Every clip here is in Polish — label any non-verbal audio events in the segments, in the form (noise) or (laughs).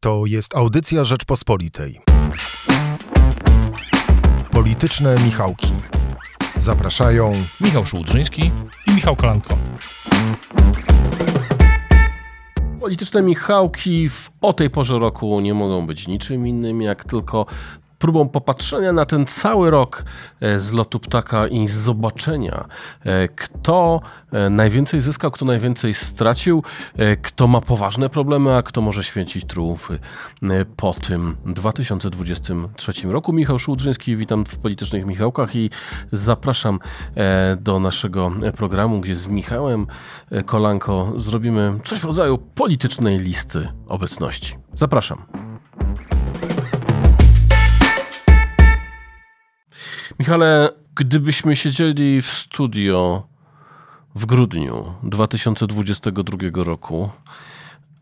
To jest audycja Rzeczpospolitej. Polityczne Michałki. Zapraszają Michał Szułdrzyński i Michał Kolanko. Polityczne Michałki w o tej porze roku nie mogą być niczym innym, jak tylko próbą popatrzenia na ten cały rok e, z lotu ptaka i zobaczenia, e, kto e, najwięcej zyskał, kto najwięcej stracił, kto ma poważne problemy, a kto może święcić triumfy po tym 2023 roku. Michał Szułdrzyński, witam w Politycznych Michałkach i zapraszam do naszego programu, gdzie z Michałem Kolanko zrobimy coś w rodzaju politycznej listy obecności. Zapraszam. Michale, gdybyśmy siedzieli w studio w grudniu 2022 roku,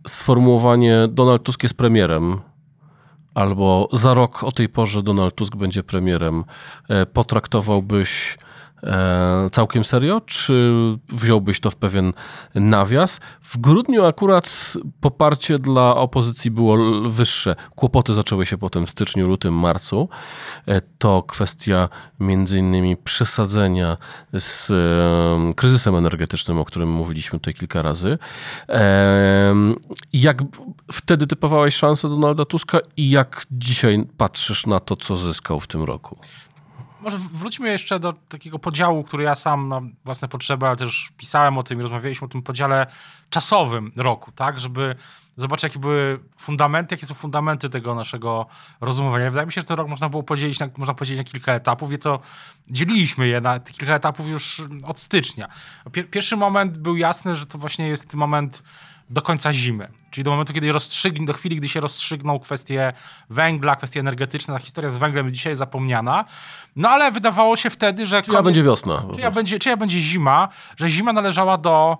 sformułowanie Donald Tusk jest premierem, albo za rok o tej porze Donald Tusk będzie premierem, e, potraktowałbyś całkiem serio, czy wziąłbyś to w pewien nawias? W grudniu akurat poparcie dla opozycji było wyższe. Kłopoty zaczęły się potem w styczniu, lutym, marcu. E, to kwestia między innymi przesadzenia z e, kryzysem energetycznym, o którym mówiliśmy tutaj kilka razy. Jak wtedy typowałeś szansę Donalda Tuska i jak dzisiaj patrzysz na to, co zyskał w tym roku? Może wróćmy jeszcze do takiego podziału, który ja sam na własne potrzeby, ale też pisałem o tym i rozmawialiśmy o tym podziale czasowym roku, tak, żeby zobaczyć, jakie były fundamenty, jakie są fundamenty tego naszego rozumowania. Wydaje mi się, że ten rok można było podzielić na, można podzielić na kilka etapów i to dzieliliśmy je na kilka etapów już od stycznia. Pierwszy moment był jasny, że to właśnie jest moment do końca zimy. Czyli do momentu, kiedy rozstrzygnie, do chwili, gdy się rozstrzygną kwestie węgla, kwestie energetyczne. Ta historia z węglem dzisiaj jest zapomniana. No ale wydawało się wtedy, że... Czyja koniec, będzie wiosna. Czyja będzie, czyja będzie zima, że zima należała do...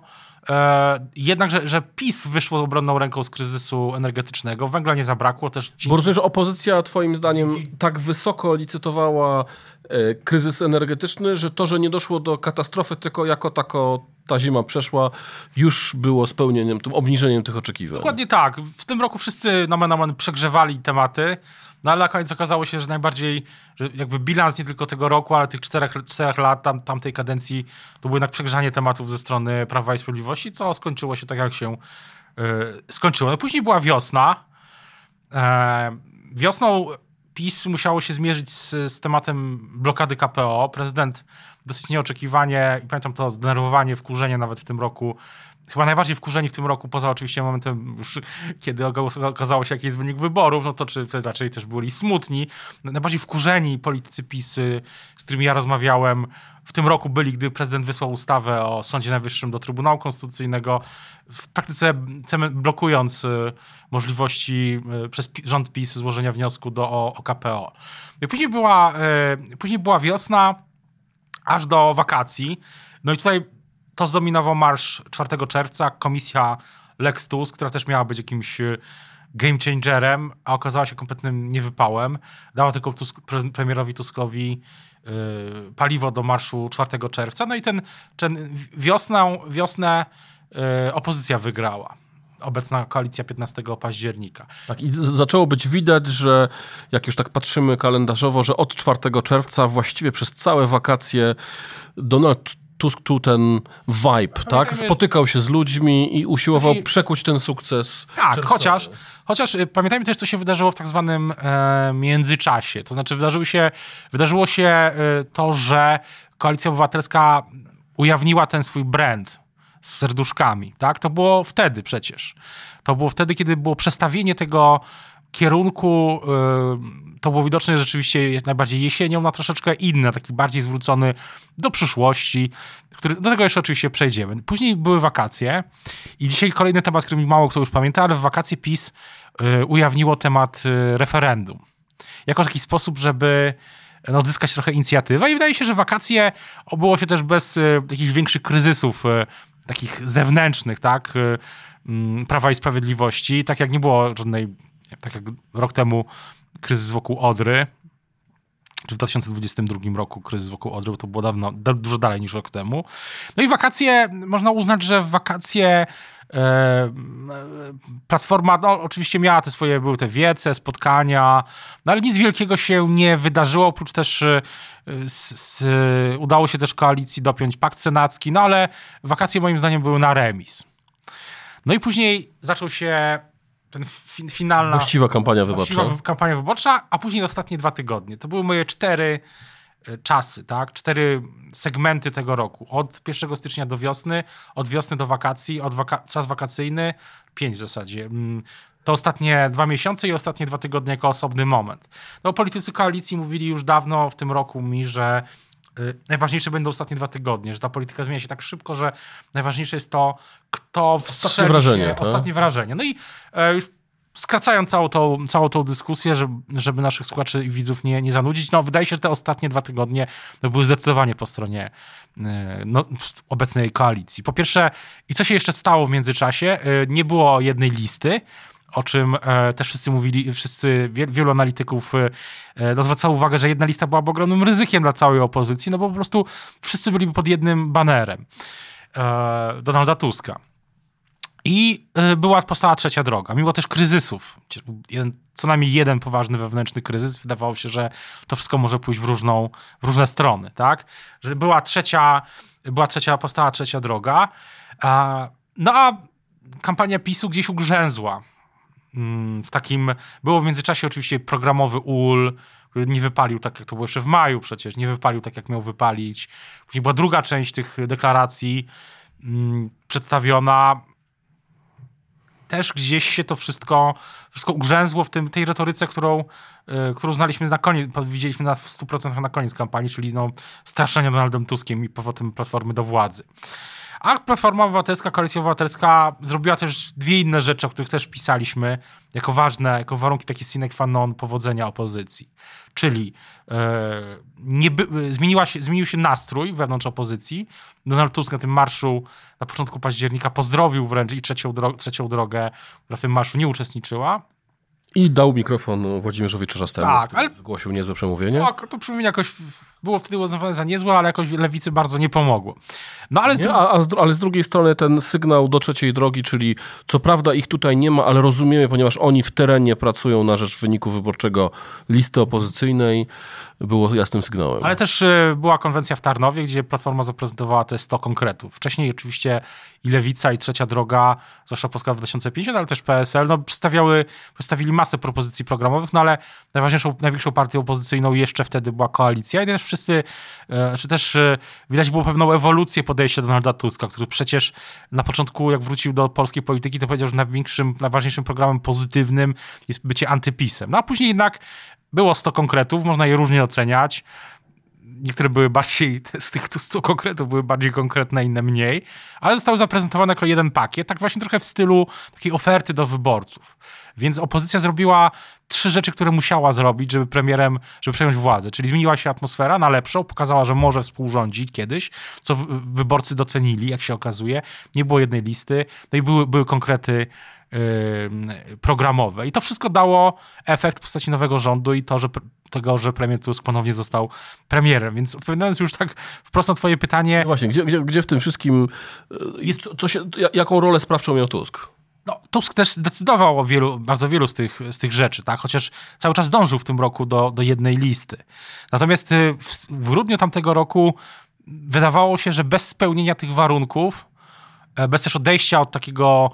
E, jednak, że, że PiS wyszło obronną ręką z kryzysu energetycznego, węgla nie zabrakło też. Ci... Bo rozumiem, że opozycja twoim zdaniem tak wysoko licytowała e, kryzys energetyczny, że to, że nie doszło do katastrofy, tylko jako tako ta zima przeszła, już było spełnieniem, tym obniżeniem tych oczekiwań. Dokładnie tak. W tym roku wszyscy na man przegrzewali tematy, no ale na koniec okazało się, że najbardziej, że jakby bilans nie tylko tego roku, ale tych czterech, czterech lat tam, tamtej kadencji, to było jednak przegrzanie tematów ze strony Prawa i Sprawiedliwości, co skończyło się tak, jak się yy, skończyło. No później była wiosna. E, wiosną PiS musiało się zmierzyć z, z tematem blokady KPO. Prezydent dosyć nieoczekiwanie i pamiętam to zdenerwowanie, wkurzenie nawet w tym roku. Chyba najbardziej wkurzeni w tym roku, poza oczywiście momentem, już, kiedy okazało się, jaki jest wynik wyborów, no to czy raczej też byli smutni. Najbardziej wkurzeni politycy PiSy, z którymi ja rozmawiałem, w tym roku byli, gdy prezydent wysłał ustawę o Sądzie Najwyższym do Trybunału Konstytucyjnego, w praktyce blokując y, możliwości y, przez rząd PiS złożenia wniosku do, o, o KPO. I później była, y, później była wiosna, aż do wakacji. No i tutaj to zdominował marsz 4 czerwca, komisja Lex Tusk, która też miała być jakimś e, game changerem, a okazała się kompletnym niewypałem. Dała tylko Tusk, premierowi Tuskowi yy, paliwo do marszu 4 czerwca. No i ten, ten wiosną, wiosnę yy, opozycja wygrała obecna koalicja 15 października. Tak, i zaczęło być widać, że jak już tak patrzymy kalendarzowo, że od 4 czerwca właściwie przez całe wakacje Donald Tusk czuł ten vibe, tak? Spotykał się z ludźmi i usiłował Czyli... przekuć ten sukces. Tak, chociaż, chociaż y, pamiętajmy też, co się wydarzyło w tak zwanym e, międzyczasie. To znaczy, wydarzyło się, wydarzyło się e, to, że Koalicja Obywatelska ujawniła ten swój brand z serduszkami, tak? To było wtedy przecież. To było wtedy, kiedy było przestawienie tego kierunku, yy, to było widoczne rzeczywiście najbardziej jesienią na troszeczkę inny, taki bardziej zwrócony do przyszłości, który, do tego jeszcze oczywiście przejdziemy. Później były wakacje i dzisiaj kolejny temat, który mi mało kto już pamięta, ale w wakacje PiS yy, ujawniło temat yy, referendum. Jako taki sposób, żeby no, odzyskać trochę inicjatywę i wydaje się, że wakacje obyło się też bez jakichś większych kryzysów takich zewnętrznych, tak, mm, Prawa i Sprawiedliwości, tak jak nie było żadnej, tak jak rok temu kryzys wokół Odry, czy w 2022 roku kryzys wokół Odry, bo to było dawno, dużo dalej niż rok temu. No i wakacje, można uznać, że wakacje e, Platforma no, oczywiście miała te swoje, były te wiece, spotkania, no ale nic wielkiego się nie wydarzyło, oprócz też z, udało się też koalicji dopiąć pakt senacki, no ale wakacje moim zdaniem były na remis. No i później zaczął się ten fi, finalna... Właściwa kampania wyborcza. Właściwa kampania wyborcza, a później ostatnie dwa tygodnie. To były moje cztery e, czasy, tak? Cztery segmenty tego roku. Od 1 stycznia do wiosny, od wiosny do wakacji, od waka czas wakacyjny, pięć w zasadzie. Mm, to ostatnie dwa miesiące i ostatnie dwa tygodnie jako osobny moment. No, politycy koalicji mówili już dawno w tym roku mi, że najważniejsze będą ostatnie dwa tygodnie, że ta polityka zmienia się tak szybko, że najważniejsze jest to, kto ostatnie wrażenie, tak? ostatnie wrażenie. No i e, już skracając całą tą, całą tą dyskusję, żeby, żeby naszych słuchaczy i widzów nie, nie zanudzić, no wydaje się, że te ostatnie dwa tygodnie no, były zdecydowanie po stronie e, no, obecnej koalicji. Po pierwsze, i co się jeszcze stało w międzyczasie, e, nie było jednej listy, o czym e, też wszyscy mówili, wszyscy, wielu analityków e, no, zwracało uwagę, że jedna lista byłaby ogromnym ryzykiem dla całej opozycji, no bo po prostu wszyscy byli pod jednym banerem e, Donalda Tuska. I e, była powstała trzecia droga, mimo też kryzysów. Co najmniej jeden poważny wewnętrzny kryzys. Wydawało się, że to wszystko może pójść w, różną, w różne strony, tak? Że była trzecia, była trzecia, powstała trzecia droga. No a kampania PiSu gdzieś ugrzęzła w takim, było w międzyczasie oczywiście programowy UL, który nie wypalił tak, jak to było jeszcze w maju przecież, nie wypalił tak, jak miał wypalić. Później była druga część tych deklaracji mm, przedstawiona. Też gdzieś się to wszystko, wszystko ugrzęzło w tym, tej retoryce, którą, y, którą znaliśmy na koniec, widzieliśmy na, w 100% na koniec kampanii, czyli no, straszenie Donaldem Tuskiem i powrotem Platformy do władzy. A Platforma Obywatelska, Koalicja Obywatelska zrobiła też dwie inne rzeczy, o których też pisaliśmy, jako ważne, jako warunki takie sine qua non powodzenia opozycji. Czyli e, by, zmieniła się, zmienił się nastrój wewnątrz opozycji. Donald Tusk na tym marszu na początku października pozdrowił wręcz i trzecią, dro trzecią drogę, która w tym marszu nie uczestniczyła. I dał mikrofon Włodzimierzowi Czerzastemu. Tak, ale... Wygłosił niezłe przemówienie. Tak, to przemówienie jakoś było wtedy uznawane za niezłe, ale jakoś lewicy bardzo nie pomogło. No, ale, z nie, a, a z, ale z drugiej strony ten sygnał do trzeciej drogi, czyli co prawda ich tutaj nie ma, ale rozumiemy, ponieważ oni w terenie pracują na rzecz wyniku wyborczego listy opozycyjnej, było jasnym sygnałem. Ale też y, była konwencja w Tarnowie, gdzie Platforma zaprezentowała te 100 konkretów. Wcześniej oczywiście i Lewica, i Trzecia Droga, zwłaszcza Polska 2050, ale też PSL, no, przedstawiały, przedstawili masę propozycji programowych, no ale najważniejszą, największą partią opozycyjną jeszcze wtedy była koalicja i też wszyscy, e, czy też e, widać było pewną ewolucję podejścia Donalda Tuska, który przecież na początku, jak wrócił do polskiej polityki, to powiedział, że największym, najważniejszym programem pozytywnym jest bycie antypisem. No a później jednak było 100 konkretów, można je różnie oceniać. Niektóre były bardziej, z tych 100 konkretów były bardziej konkretne, inne mniej, ale zostały zaprezentowane jako jeden pakiet, tak właśnie trochę w stylu takiej oferty do wyborców. Więc opozycja zrobiła trzy rzeczy, które musiała zrobić, żeby premierem, żeby przejąć władzę. Czyli zmieniła się atmosfera na lepszą, pokazała, że może współrządzić kiedyś, co wyborcy docenili, jak się okazuje. Nie było jednej listy, no i były, były konkrety programowe. I to wszystko dało efekt w postaci nowego rządu i to, że tego, że premier Tusk ponownie został premierem. Więc odpowiadając już tak wprost na twoje pytanie... No właśnie, gdzie, gdzie, gdzie w tym wszystkim y, jest, co, co się, jaką rolę sprawczą miał Tusk? No, Tusk też zdecydował o wielu, bardzo wielu z tych, z tych rzeczy, tak? chociaż cały czas dążył w tym roku do, do jednej listy. Natomiast y, w, w grudniu tamtego roku wydawało się, że bez spełnienia tych warunków, e, bez też odejścia od takiego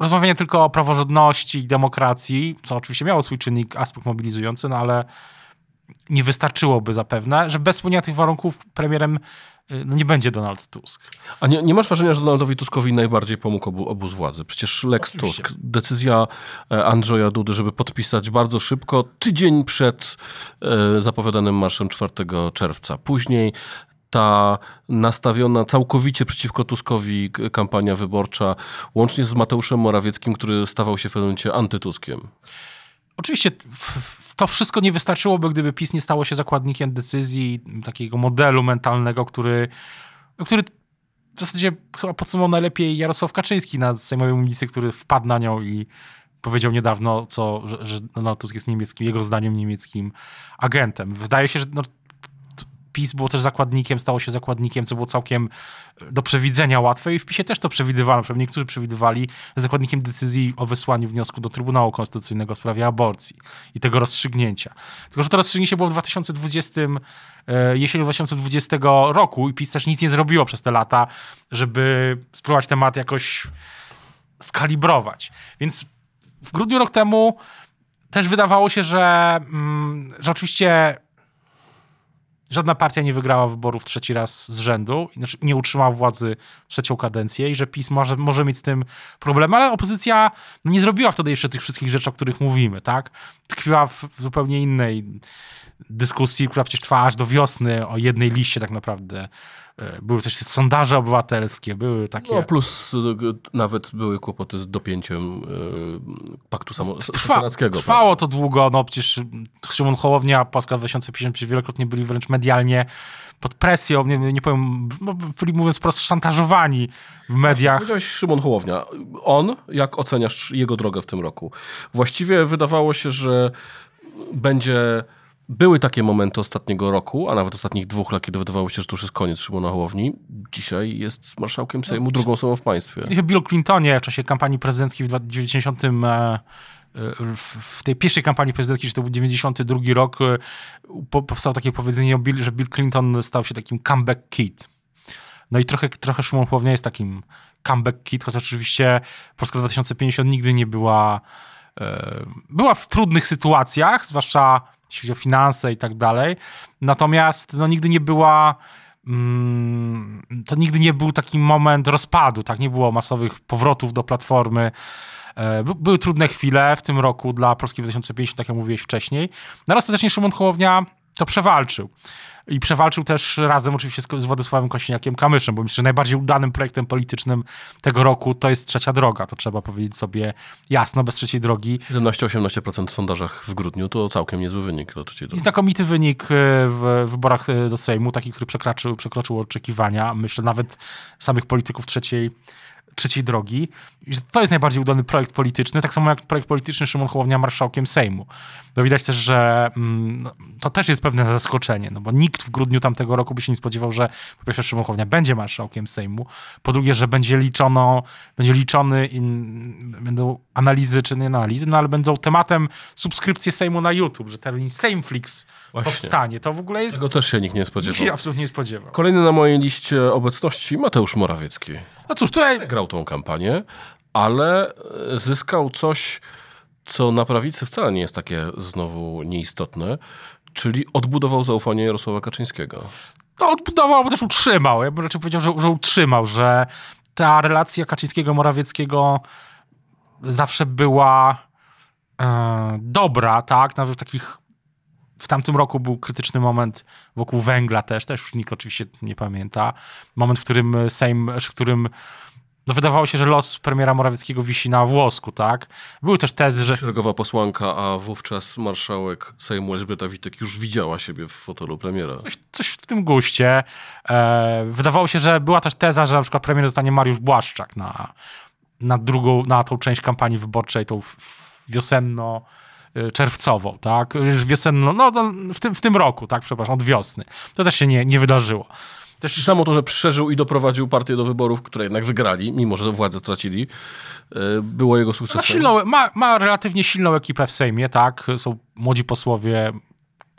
rozmawianie tylko o praworządności i demokracji, co oczywiście miało swój czynnik, aspekt mobilizujący, no ale nie wystarczyłoby zapewne, że bez spełnienia tych warunków premierem y, no nie będzie Donald Tusk. A nie, nie masz wrażenia, że Donaldowi Tuskowi najbardziej pomógł obu, obóz władzy? Przecież Lex Oczywiście. Tusk, decyzja e, Andrzeja Dudy, żeby podpisać bardzo szybko, tydzień przed e, zapowiadanym marszem 4 czerwca. Później ta nastawiona całkowicie przeciwko Tuskowi kampania wyborcza, łącznie z Mateuszem Morawieckim, który stawał się w pewnym momencie antytuskiem. Oczywiście to wszystko nie wystarczyłoby, gdyby PiS nie stało się zakładnikiem decyzji, takiego modelu mentalnego, który, który w zasadzie chyba podsumował najlepiej Jarosław Kaczyński na sejmowej ulicy, który wpadł na nią i powiedział niedawno, co, że, Donald Tusk jest niemieckim, jego zdaniem niemieckim agentem. Wydaje się, że no, PiS było też zakładnikiem, stało się zakładnikiem, co było całkiem do przewidzenia łatwe i w PiSie też to przewidywano. Przynajmniej niektórzy przewidywali zakładnikiem decyzji o wysłaniu wniosku do Trybunału Konstytucyjnego w sprawie aborcji i tego rozstrzygnięcia. Tylko, że to rozstrzygnięcie było w 2020, e, jesienią 2020 roku i PiS też nic nie zrobiło przez te lata, żeby spróbować temat jakoś skalibrować. Więc w grudniu rok temu też wydawało się, że, mm, że oczywiście żadna partia nie wygrała wyborów trzeci raz z rzędu, znaczy nie utrzymała władzy trzecią kadencję i że PiS może, może mieć z tym problem, ale opozycja nie zrobiła wtedy jeszcze tych wszystkich rzeczy, o których mówimy, tak? Tkwiła w zupełnie innej dyskusji, która przecież trwała aż do wiosny o jednej liście tak naprawdę były też sondaże obywatelskie, były takie... No plus e, nawet były kłopoty z dopięciem e, paktu Trwa, Trwało to długo, no przecież Szymon Hołownia, Polska 2050 przecież wielokrotnie byli wręcz medialnie pod presją, nie, nie powiem, no, byli mówiąc prosto szantażowani w mediach. Powiedziałeś Szymon Hołownia. On, jak oceniasz jego drogę w tym roku? Właściwie wydawało się, że będzie były takie momenty ostatniego roku, a nawet ostatnich dwóch lat, kiedy wydawało się, że to już jest koniec Szymona Hołowni. Dzisiaj jest marszałkiem Sejmu, no, drugą osobą w państwie. Bill Clintonie w czasie kampanii prezydenckiej w 90 e, e, w tej pierwszej kampanii prezydenckiej, że to był 92 rok, e, powstało takie powiedzenie, że Bill Clinton stał się takim comeback kid. No i trochę, trochę Szymon Hołownia jest takim comeback kid, choć oczywiście Polska 2050 nigdy nie była była w trudnych sytuacjach, zwłaszcza jeśli chodzi o finanse i tak dalej. Natomiast no, nigdy nie była mm, to nigdy nie był taki moment rozpadu, tak? Nie było masowych powrotów do platformy. E, były trudne chwile w tym roku dla Polski 2050, tak jak mówiłeś wcześniej. No ale ostatecznie Szymon Hołownia to przewalczył. I przewalczył też razem oczywiście z Władysławem Kośniakiem Kamyszem, bo myślę, że najbardziej udanym projektem politycznym tego roku to jest Trzecia Droga. To trzeba powiedzieć sobie jasno, bez Trzeciej Drogi. 17-18% w sondażach w grudniu to całkiem niezły wynik dla Trzeciej Drogi. Znakomity wynik e, w wyborach e, do Sejmu, taki, który przekroczył, przekroczył oczekiwania. Myślę nawet samych polityków Trzeciej trzeciej drogi. I to jest najbardziej udany projekt polityczny, tak samo jak projekt polityczny Szymon Hołownia marszałkiem Sejmu. No widać też, że mm, no, to też jest pewne zaskoczenie, no bo nikt w grudniu tamtego roku by się nie spodziewał, że po pierwsze Szymon Hołownia będzie marszałkiem Sejmu, po drugie, że będzie liczono, będzie liczony i będą analizy, czy nie analizy, no ale będą tematem subskrypcje Sejmu na YouTube, że termin Sejmflix Właśnie. powstanie. To w ogóle jest... Tego też się nikt nie spodziewał. Nikt się absolutnie nie spodziewał. Kolejny na mojej liście obecności Mateusz Morawiecki. No cóż, tutaj... Grał tą kampanię, ale e, zyskał coś, co na prawicy wcale nie jest takie znowu nieistotne, czyli odbudował zaufanie Jarosława Kaczyńskiego. No odbudował, bo też utrzymał. Ja bym raczej powiedział, że, że utrzymał, że ta relacja Kaczyńskiego-Morawieckiego zawsze była e, dobra, tak? Nawet w takich w tamtym roku był krytyczny moment wokół węgla też, też już nikt oczywiście nie pamięta. Moment, w którym Sejm, w którym no wydawało się, że los premiera Morawieckiego wisi na włosku, tak? Były też tezy, że... Szeregowa posłanka, a wówczas marszałek Sejmu Elżbieta Witek już widziała siebie w fotelu premiera. Coś, coś w tym guście. E, wydawało się, że była też teza, że na przykład premier zostanie Mariusz Błaszczak na, na drugą, na tą część kampanii wyborczej, tą wiosenno Y, czerwcową, tak? Już wiosenną, no w tym, w tym roku, tak, przepraszam, od wiosny. To też się nie, nie wydarzyło. Też... Samo to, że przeżył i doprowadził partię do wyborów, które jednak wygrali, mimo że władzę stracili, y, było jego sukcesem. Ma, silną, ma, ma relatywnie silną ekipę w Sejmie, tak? Są młodzi posłowie,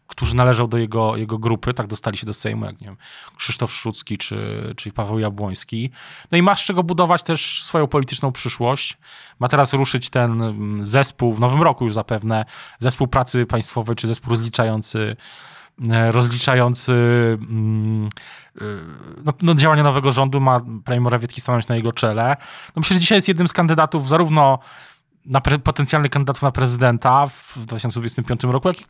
którzy należą do jego, jego grupy, tak dostali się do Sejmu, jak nie wiem, Krzysztof Szczucki czy, czy Paweł Jabłoński. No i ma z czego budować też swoją polityczną przyszłość. Ma teraz ruszyć ten mm, zespół, w nowym roku już zapewne, zespół pracy państwowej, czy zespół rozliczający e, rozliczający mm, e, no, no, działania nowego rządu, ma premier Morawiecki stanąć na jego czele. No myślę, że dzisiaj jest jednym z kandydatów zarówno na pre, potencjalnych kandydatów na prezydenta w 2025 roku, jak i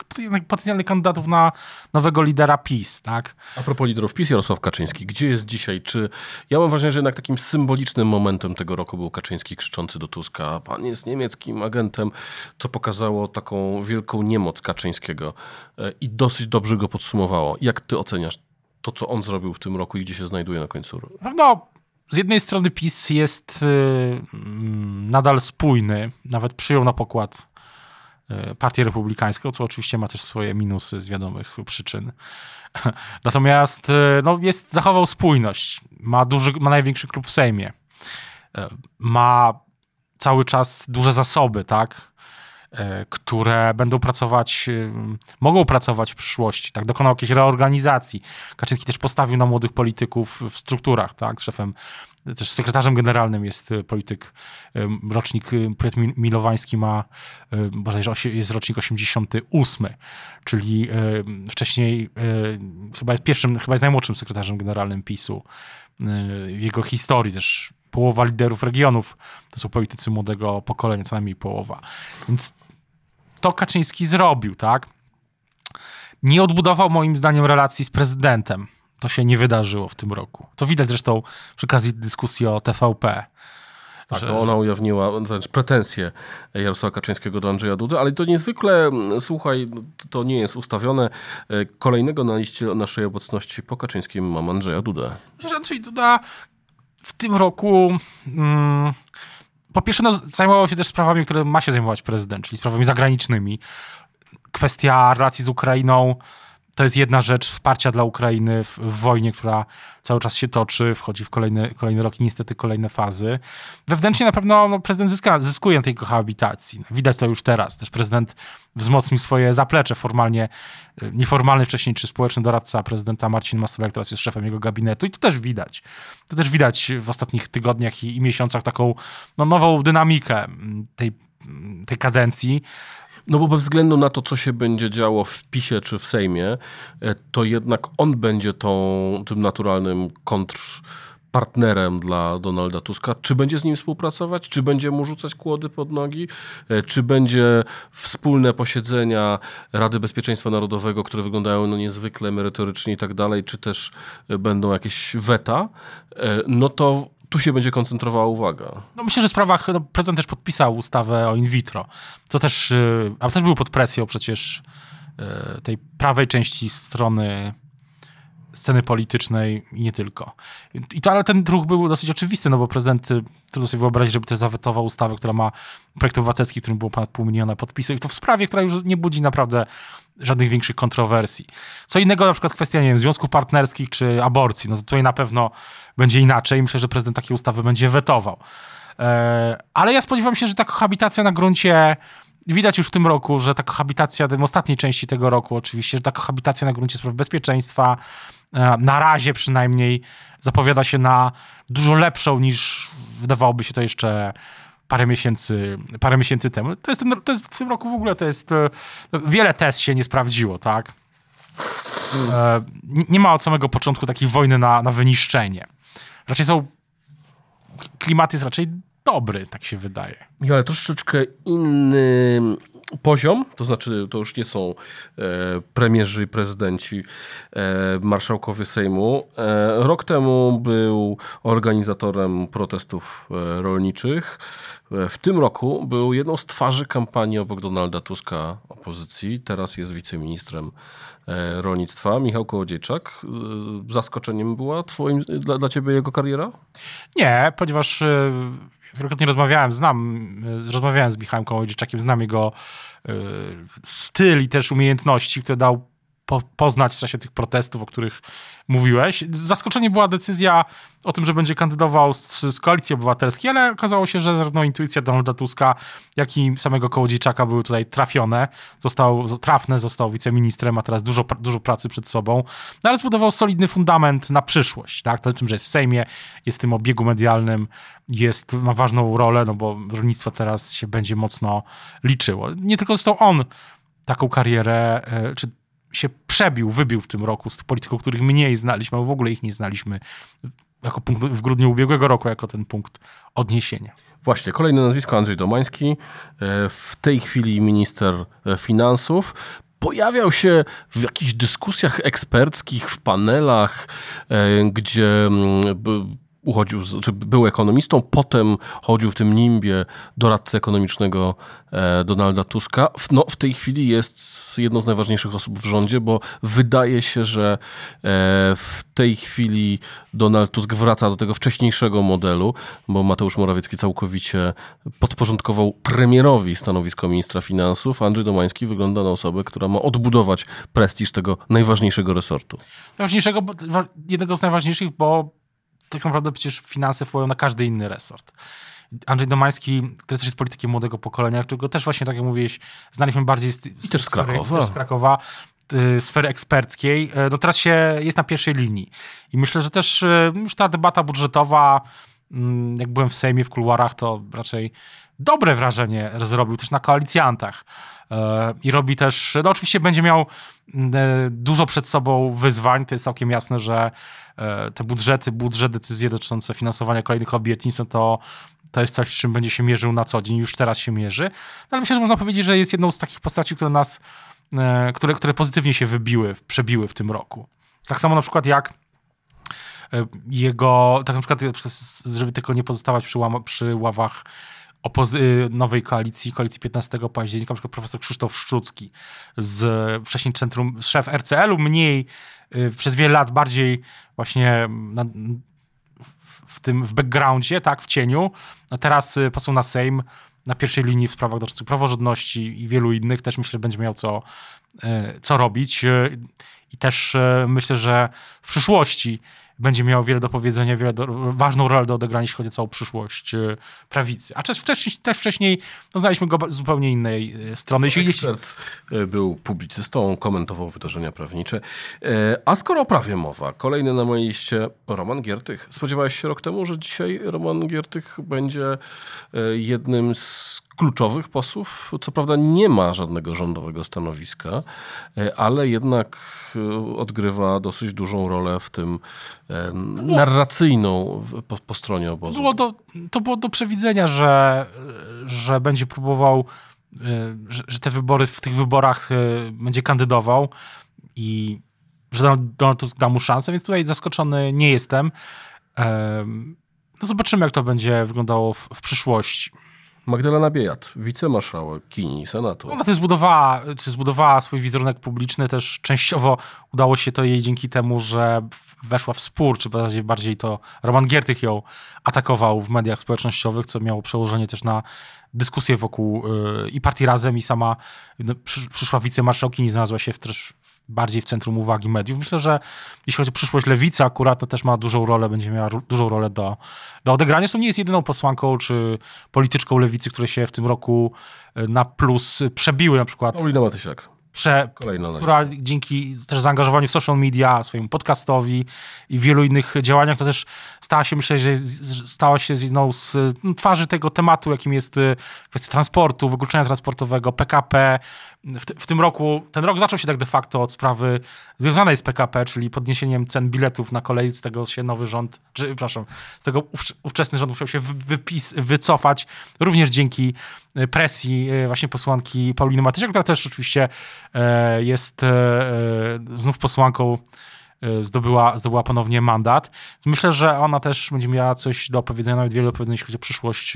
potencjalnych kandydatów na nowego lidera PiS, tak? A propos liderów PiS, Jarosław Kaczyński, gdzie jest dzisiaj? Czy ja mam wrażenie, że jednak takim symbolicznym momentem tego roku był Kaczyński krzyczący do Tuska, pan jest niemieckim agentem, co pokazało taką wielką niemoc Kaczyńskiego e, i dosyć dobrze go podsumowało. Jak ty oceniasz to, co on zrobił w tym roku i gdzie się znajduje na końcu? No, z jednej strony PiS jest y, mm, nadal spójny, nawet przyjął na pokład y, Partię Republikańską, co oczywiście ma też swoje minusy z wiadomych przyczyn. (laughs) Natomiast y, no, jest, zachował spójność. Ma, duży, ma największy klub w Sejmie. Ma cały czas duże zasoby, tak? Które będą pracować, mogą pracować w przyszłości, tak, dokonał jakiejś reorganizacji. Kaczyński też postawił na młodych polityków w strukturach, tak, szefem też sekretarzem generalnym jest e, polityk, rocznik e, Piotr Milowański ma, e, bodajże jest rocznik 88, czyli wcześniej chyba jest pierwszym, chyba jest najmłodszym sekretarzem generalnym PiSu. W jego historii też połowa liderów regionów to są politycy młodego pokolenia, co najmniej połowa. Więc to Kaczyński zrobił, tak? Nie odbudował moim zdaniem relacji z prezydentem to się nie wydarzyło w tym roku. To widać zresztą przy okazji dyskusji o TVP. Tak, że, to ona ujawniła wręcz pretensje Jarosława Kaczyńskiego do Andrzeja Dudy, ale to niezwykle, słuchaj, to nie jest ustawione. Kolejnego na liście naszej obecności po Kaczyńskim mam Andrzeja Dudę. Andrzej Duda w tym roku... Mm, po pierwsze, no, zajmował się też sprawami, które ma się zajmować prezydent, czyli sprawami zagranicznymi. Kwestia relacji z Ukrainą to jest jedna rzecz wsparcia dla Ukrainy w, w, wojnie, która cały czas się toczy, wchodzi w kolejny, kolejny rok i niestety kolejne fazy. Wewnętrznie na pewno no, prezydent zyska, zyskuje na tej kohabitacji. Widać to już teraz. Też prezydent wzmocnił swoje zaplecze formalnie, y, nieformalny wcześniej, czy społeczny doradca prezydenta Marcin Masolek teraz jest szefem jego gabinetu i to też widać. To też widać w ostatnich tygodniach i, i miesiącach taką no, nową dynamikę tej, tej kadencji. No bo bez względu na to, co się będzie działo w PiSie czy w Sejmie, e, to jednak on będzie tą, tym naturalnym kontrpartnerem dla Donalda Tuska. Czy będzie z nim współpracować? Czy będzie mu rzucać kłody pod nogi? E, czy będzie wspólne posiedzenia Rady Bezpieczeństwa Narodowego, które wyglądają no niezwykle merytorycznie i tak dalej, czy też będą jakieś weta? E, no to tu się będzie koncentrowała uwaga. No myślę, że w sprawach, no, prezydent też podpisał ustawę o in vitro, co też, y, a też był pod presją przecież y, tej prawej części strony sceny politycznej i nie tylko. I to, ale ten ruch był dosyć oczywisty, no bo prezydent, y, trudno sobie wyobrazić, żeby też zawetował ustawę, która ma projekt obywatelski, w którym było ponad pół miliona podpisów. To w sprawie, która już nie budzi naprawdę żadnych większych kontrowersji. Co innego na przykład kwestia, nie wiem, związków partnerskich czy aborcji, no to tutaj na pewno będzie inaczej. Myślę, że prezydent takiej ustawy będzie wetował. E, ale ja spodziewam się, że ta kohabitacja na gruncie widać już w tym roku, że ta kohabitacja, w ostatniej części tego roku oczywiście, że ta kohabitacja na gruncie spraw bezpieczeństwa e, na razie przynajmniej zapowiada się na dużo lepszą niż wydawałoby się to jeszcze parę miesięcy, parę miesięcy temu. To jest, to jest w tym roku w ogóle to jest e, wiele test się nie sprawdziło, tak? Nie ma od samego początku takiej wojny na, na wyniszczenie raczej są. Klimat jest raczej dobry, tak się wydaje. Ale troszeczkę inny poziom, to znaczy to już nie są e, premierzy i prezydenci, e, marszałkowie Sejmu. E, rok temu był organizatorem protestów e, rolniczych. E, w tym roku był jedną z twarzy kampanii obok Donalda Tuska opozycji. Teraz jest wiceministrem e, rolnictwa. Michał Kołodziejczak. Zaskoczeniem była twoim, dla, dla ciebie jego kariera? Nie, ponieważ wielokrotnie rozmawiałem, znam, rozmawiałem z Michałem Kołodziejczakiem, znam jego y, styl i też umiejętności, które dał po, poznać w czasie tych protestów, o których mówiłeś. Zaskoczenie była decyzja o tym, że będzie kandydował z, z Koalicji Obywatelskiej, ale okazało się, że zarówno intuicja Donalda Tuska, jak i samego Kołodziejczaka były tutaj trafione. Został trafne, został wiceministrem, ma teraz dużo, dużo pracy przed sobą, no ale zbudował solidny fundament na przyszłość. Tak? To tym, że jest w Sejmie, jest w tym obiegu medialnym, jest, ma ważną rolę, no bo rolnictwo teraz się będzie mocno liczyło. Nie tylko zresztą on taką karierę, e, czy się przebił, wybił w tym roku z polityków, których mniej znaliśmy, albo w ogóle ich nie znaliśmy jako punkt, w grudniu ubiegłego roku, jako ten punkt odniesienia. Właśnie, kolejne nazwisko Andrzej Domański, e, w tej chwili minister e, finansów. Pojawiał się w jakichś dyskusjach eksperckich, w panelach, e, gdzie mm, uchodził, z, czy był ekonomistą, potem chodził w tym nimbie doradcy ekonomicznego e, Donalda Tuska. No, w tej chwili jest jedną z najważniejszych osób w rządzie, bo wydaje się, że e, w tej chwili Donald Tusk wraca do tego wcześniejszego modelu, bo Mateusz Morawiecki całkowicie podporządkował premierowi stanowisko ministra finansów, Andrzej Domański wygląda na osobę, która ma odbudować prestiż tego najważniejszego resortu. Najważniejszego, jednego z najważniejszych, bo tak naprawdę przecież finanse wpływają na każdy inny resort. Andrzej Domański, który też jest politykiem młodego pokolenia, którego też właśnie, tak jak mówiłeś, znaliśmy bardziej z, I też z Krakowa. Też z Krakowa y, sfery eksperckiej, y, no teraz się jest na pierwszej linii. I myślę, że też y, już ta debata budżetowa, mm, jak byłem w Sejmie, w kuluarach, to raczej dobre wrażenie zrobił też na koalicjantach. I robi też, no oczywiście będzie miał dużo przed sobą wyzwań, to jest całkiem jasne, że E, te budżety, budżet, decyzje dotyczące finansowania kolejnych obietnic, no to to jest coś, z czym będzie się mierzył na co dzień, już teraz się mierzy. No ale myślę, że można powiedzieć, że jest jedną z takich postaci, które nas, e, które, które pozytywnie się wybiły, przebiły w tym roku. Tak samo na przykład jak e, jego, tak na przykład, żeby tylko nie pozostawać przy, przy ławach nowej koalicji, koalicji 15 października, na przykład profesor Krzysztof Szczucki z wcześniej centrum, szef RCL-u, mniej Y, przez wiele lat bardziej właśnie na, w tym w backgroundzie, tak, w cieniu. A teraz y, poseł na Sejm na pierwszej linii w sprawach dotyczących praworządności i wielu innych też myślę, że będzie miał co, y, co robić. I też myślę, że w przyszłości będzie miał wiele do powiedzenia, wiele do, ważną rolę do odegrania, jeśli chodzi o całą przyszłość e, prawicy. A też wcześniej, też wcześniej no, znaliśmy go z zupełnie innej e, strony. Jeśli, Ekspert e, był publicystą, komentował wydarzenia prawnicze. A skoro o prawie mowa, kolejny na mojej liście Roman Giertych. Spodziewałeś się rok temu, że dzisiaj Roman Giertych będzie jednym z kluczowych posłów. Co prawda nie ma żadnego rządowego stanowiska, e, ale jednak e, odgrywa dosyć dużą rolę w tym e, narracyjną po, po stronie obozu. Było do, to było do przewidzenia, że, że będzie próbował, że, że te wybory, w tych wyborach będzie kandydował i że Donald Tusk da mu szansę, więc tutaj zaskoczony nie jestem. No zobaczymy, jak to będzie wyglądało w, w przyszłości. Magdalena Biejat, wicemarszałkini Senatu. Ona też zbudowała, czy zbudowała swój wizerunek publiczny, też częściowo udało się to jej dzięki temu, że weszła w spór, czy bardziej, bardziej to Roman Giertych ją atakował w mediach społecznościowych, co miało przełożenie też na dyskusję wokół y, i partii Razem i sama no, przyszła wicemarszałkini znalazła się w, też bardziej w centrum uwagi mediów. Myślę, że jeśli chodzi o przyszłość lewicy akurat, to też ma dużą rolę, będzie miała dużą rolę do, do odegrania. Zresztą nie jest jedyną posłanką czy polityczką lewicy, które się w tym roku y, na plus przebiły na przykład. Paulina Matysiak prze, która dzięki też zaangażowaniu w social media, swojemu podcastowi i wielu innych działaniach, to też stała się, myślę, że stała się jedną z no, twarzy tego tematu, jakim jest y, kwestia transportu, wykluczenia transportowego, PKP. W, w, tym roku, ten rok zaczął się tak de facto od sprawy związanej z PKP, czyli podniesieniem cen biletów na kolei, z tego się nowy rząd, czy, przepraszam, z tego ówczesny rząd musiał się wypis, wycofać, również dzięki y, presji y, właśnie posłanki Pauliny Matysiak, która też oczywiście e, jest e, e, znów posłanką zdobyła, zdobyła ponownie mandat. Myślę, że ona też będzie miała coś do opowiedzenia, nawet wiele do powiedzenia, jeśli chodzi o przyszłość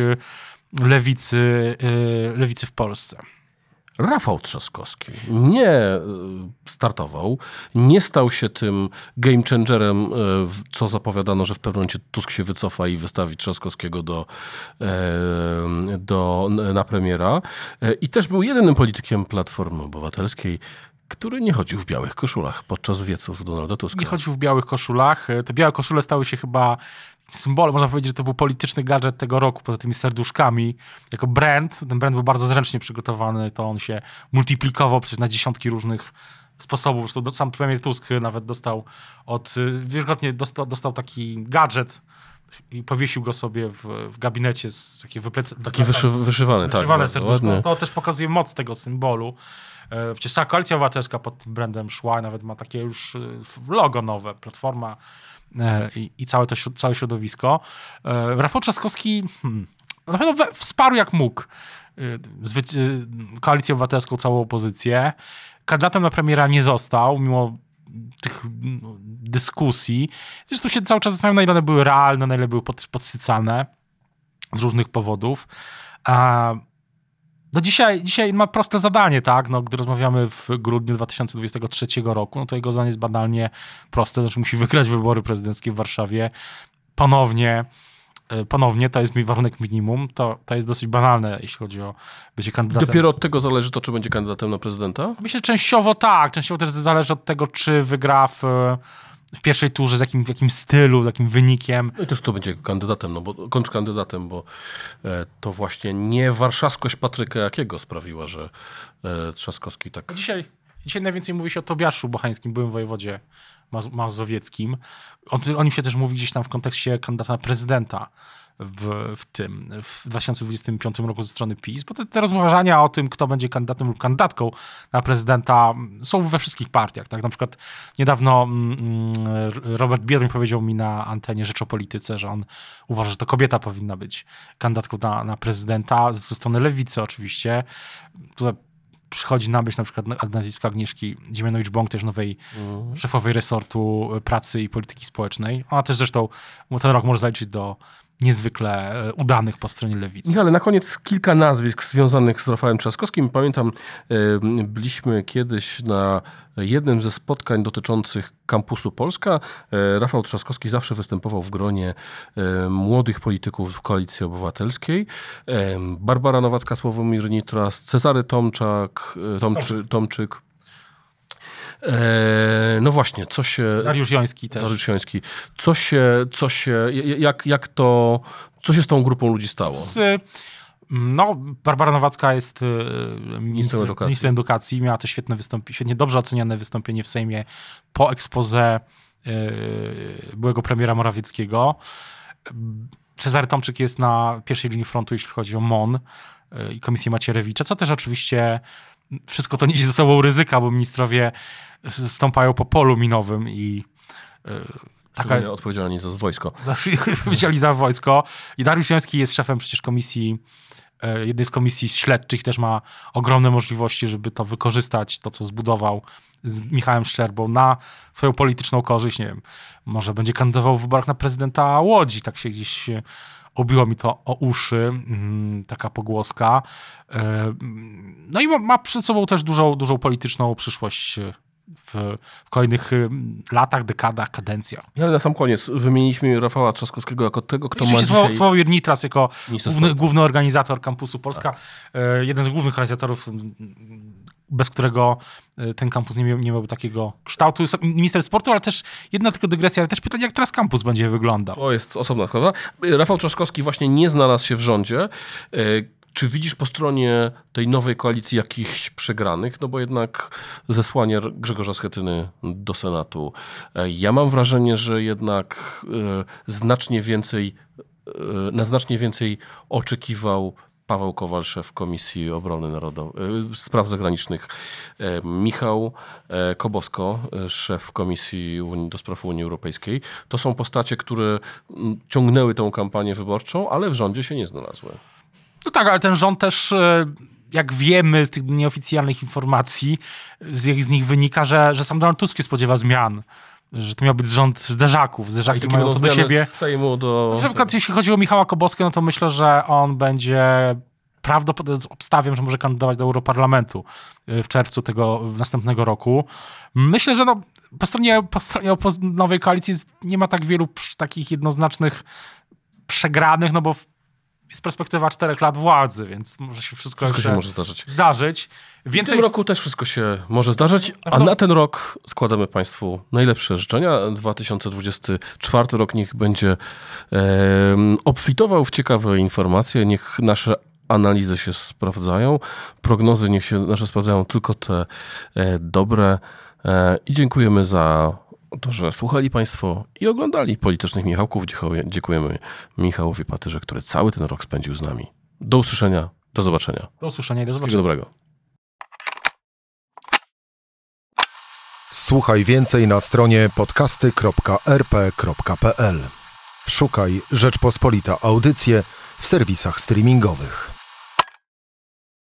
lewicy, lewicy w Polsce. Rafał Trzaskowski nie e, startował, nie stał się tym game changerem, e, co zapowiadano, że w pewnym momencie Tusk się wycofa i wystawi Trzaskowskiego do, e, do, na premiera. I też był jedynym politykiem Platformy Obywatelskiej, który nie chodził w białych koszulach podczas wieców Donalda Tuska. Nie chodził w białych koszulach. Te białe koszule stały się chyba symbolem, można powiedzieć, że to był polityczny gadżet tego roku, poza tymi serduszkami. Jako brand, ten brand był bardzo zręcznie przygotowany, to on się multiplikował przecież na dziesiątki różnych sposobów. Zresztą sam premier Tusk nawet dostał od, wielokrotnie dostał, dostał taki gadżet, i powiesił go sobie w, w gabinecie z takie wyplec... Taki wyszy, wyszywany, tak. Wyszywany serduszko. To też pokazuje moc tego symbolu. E, przecież ta koalicja obywatelska pod tym brandem szła, nawet ma takie już e, logo nowe, platforma i, i całe to całe środowisko. E, Rafał Trzaskowski hmm, na pewno wsparł jak mógł e, koalicję obywatelską, całą opozycję. Kandydatem na premiera nie został, mimo tych dyskusji. Zresztą się cały czas zastanawiam, na ile one były realne, na ile były pod, podsycane z różnych powodów. A no dzisiaj, dzisiaj ma proste zadanie, tak? No, gdy rozmawiamy w grudniu 2023 roku, no to jego zadanie jest banalnie proste, znaczy musi (laughs) wygrać wybory prezydenckie w Warszawie ponownie E, ponownie, to jest mój warunek minimum, to, to jest dosyć banalne, jeśli chodzi o bycie kandydatem. Dopiero od tego zależy to, czy będzie kandydatem na prezydenta? Myślę, że częściowo tak, częściowo też zależy od tego, czy wygra w, w pierwszej turze, z jakim, w jakim stylu, z jakim wynikiem. No i też to będzie kandydatem, no bo kontrkandydatem, bo e, to właśnie nie warszawskość Patryka Jakiego sprawiła, że e, Trzaskowski tak... Dzisiaj, dzisiaj najwięcej mówi się o Tobiaszu Bochańskim, byłym wojewodzie mazowieckim. O, o nim się też mówi gdzieś tam w kontekście kandydata na prezydenta w, w tym, w 2025 roku ze strony PiS, bo te, te rozważania o tym, kto będzie kandydatem lub kandydatką na prezydenta są we wszystkich partiach. Tak? Na przykład niedawno mm, mm Robert Biedroń powiedział mi na antenie Rzecz o Polityce, że on uważa, że to kobieta powinna być kandydatką na, na prezydenta, ze strony lewicy oczywiście. Tutaj przychodzi na myśl na przykład nazwiska Agnieszki Dziemianowicz-Bąk, też nowej mm. szefowej resortu pracy i polityki społecznej. Ona też zresztą ten rok może zaliczyć do niezwykle e, udanych po stronie lewicy. Ale na koniec kilka nazwisk związanych z Rafałem Trzaskowskim. Pamiętam, e, byliśmy kiedyś na jednym ze spotkań dotyczących kampusu Polska. E, Rafał Trzaskowski zawsze występował w gronie młodych polityków w Koalicji Obywatelskiej. Barbara Nowacka, Sławomir Nitras, Cezary Tomczak, Tomczy, Tomczyk. E, no właśnie, co się... Dariusz Joński też. Dariusz Joński. Co się, co się, jak, jak to, co się z tą grupą ludzi stało? Z, no, Barbara Nowacka jest e, ministrem edukacji. edukacji. Miała to świetne wystąpienie, świetnie dobrze oceniane wystąpienie w Sejmie po expose byłego premiera Morawieckiego. Cezary Tomczyk jest na pierwszej linii frontu, jeśli chodzi o MON e, i Komisję Macierewicza, co też oczywiście wszystko to niesie ze sobą ryzyka, bo ministrowie stąpają po polu minowym i yy, taka jest... odpowiedzialni za wojsko. (laughs) odpowiedzialni za wojsko. I Dariusz Jański jest szefem przecież komisji, yy, jednej z komisji śledczych, też ma ogromne możliwości, żeby to wykorzystać, to co zbudował z Michałem Szczerbą na swoją polityczną korzyść. Nie wiem, może będzie kandydował w wyborach na prezydenta Łodzi, tak się gdzieś obiło mi to o uszy, mm, taka pogłoska. E, no i ma, przed sobą też dużą, dużą polityczną przyszłość w, w, kolejnych y, latach, dekadach, kadencjach. Ale na sam koniec wymieniliśmy Rafała Trzaskowskiego jako tego, kto ma dzisiaj... Sławomir Nitras jako główny, główny, organizator kampusu Polska, tak. E, jeden z głównych organizatorów bez którego e, ten kampus nie, miał, nie miałby takiego kształtu. Minister sportu, ale też jedna tylko dygresja, ale też pytanie, jak teraz kampus będzie wyglądał. To jest osobna sprawa. Rafał Trzaskowski właśnie nie znalazł się w rządzie. E, czy widzisz po stronie tej nowej koalicji jakichś przegranych? No bo jednak zesłanie Grzegorza Schetyny do Senatu. E, ja mam wrażenie, że jednak znacznie więcej, na znacznie więcej oczekiwał Paweł Kowal, szef Komisji Obrony Narodowej, e, Spraw Zagranicznych, e, Michał e, Kobosko, szef Komisji do Spraw Unii Europejskiej. To są postacie, które ciągnęły tę kampanię wyborczą, ale w rządzie się nie znalazły. No tak, ale ten rząd też jak wiemy z tych nieoficjalnych informacji, z, z nich wynika, że, że sam Donald Tusk się spodziewa zmian że to miał być rząd zderzaków. Zderzaki mają to do siebie. Z Sejmu do... Że przykład jeśli chodzi o Michała Koboskę, no to myślę, że on będzie prawdopodobnie obstawiam, że może kandydować do Europarlamentu y, w czerwcu tego następnego roku. Myślę, że no, po stronie, po stronie nowej koalicji nie ma tak wielu takich jednoznacznych przegranych, no bo jest perspektywa czterech lat władzy, więc może się wszystko, wszystko się może zdarzyć. zdarzyć. Więcej... W tym roku też wszystko się może zdarzyć, a na ten rok składamy Państwu najlepsze życzenia. 2024 rok niech będzie e, obfitował w ciekawe informacje, niech nasze analizy się sprawdzają, prognozy niech się nasze sprawdzają tylko te e, dobre e, i dziękujemy za to, że słuchali Państwo i oglądali Politycznych Michałków. Dziękujemy Michałowi Patyrze, który cały ten rok spędził z nami. Do usłyszenia, do zobaczenia. Do usłyszenia i do zobaczenia. Wszystkiego dobrego. Słuchaj więcej na stronie podcasty.rp.pl. Szukaj Rzeczpospolita Audycje w serwisach streamingowych.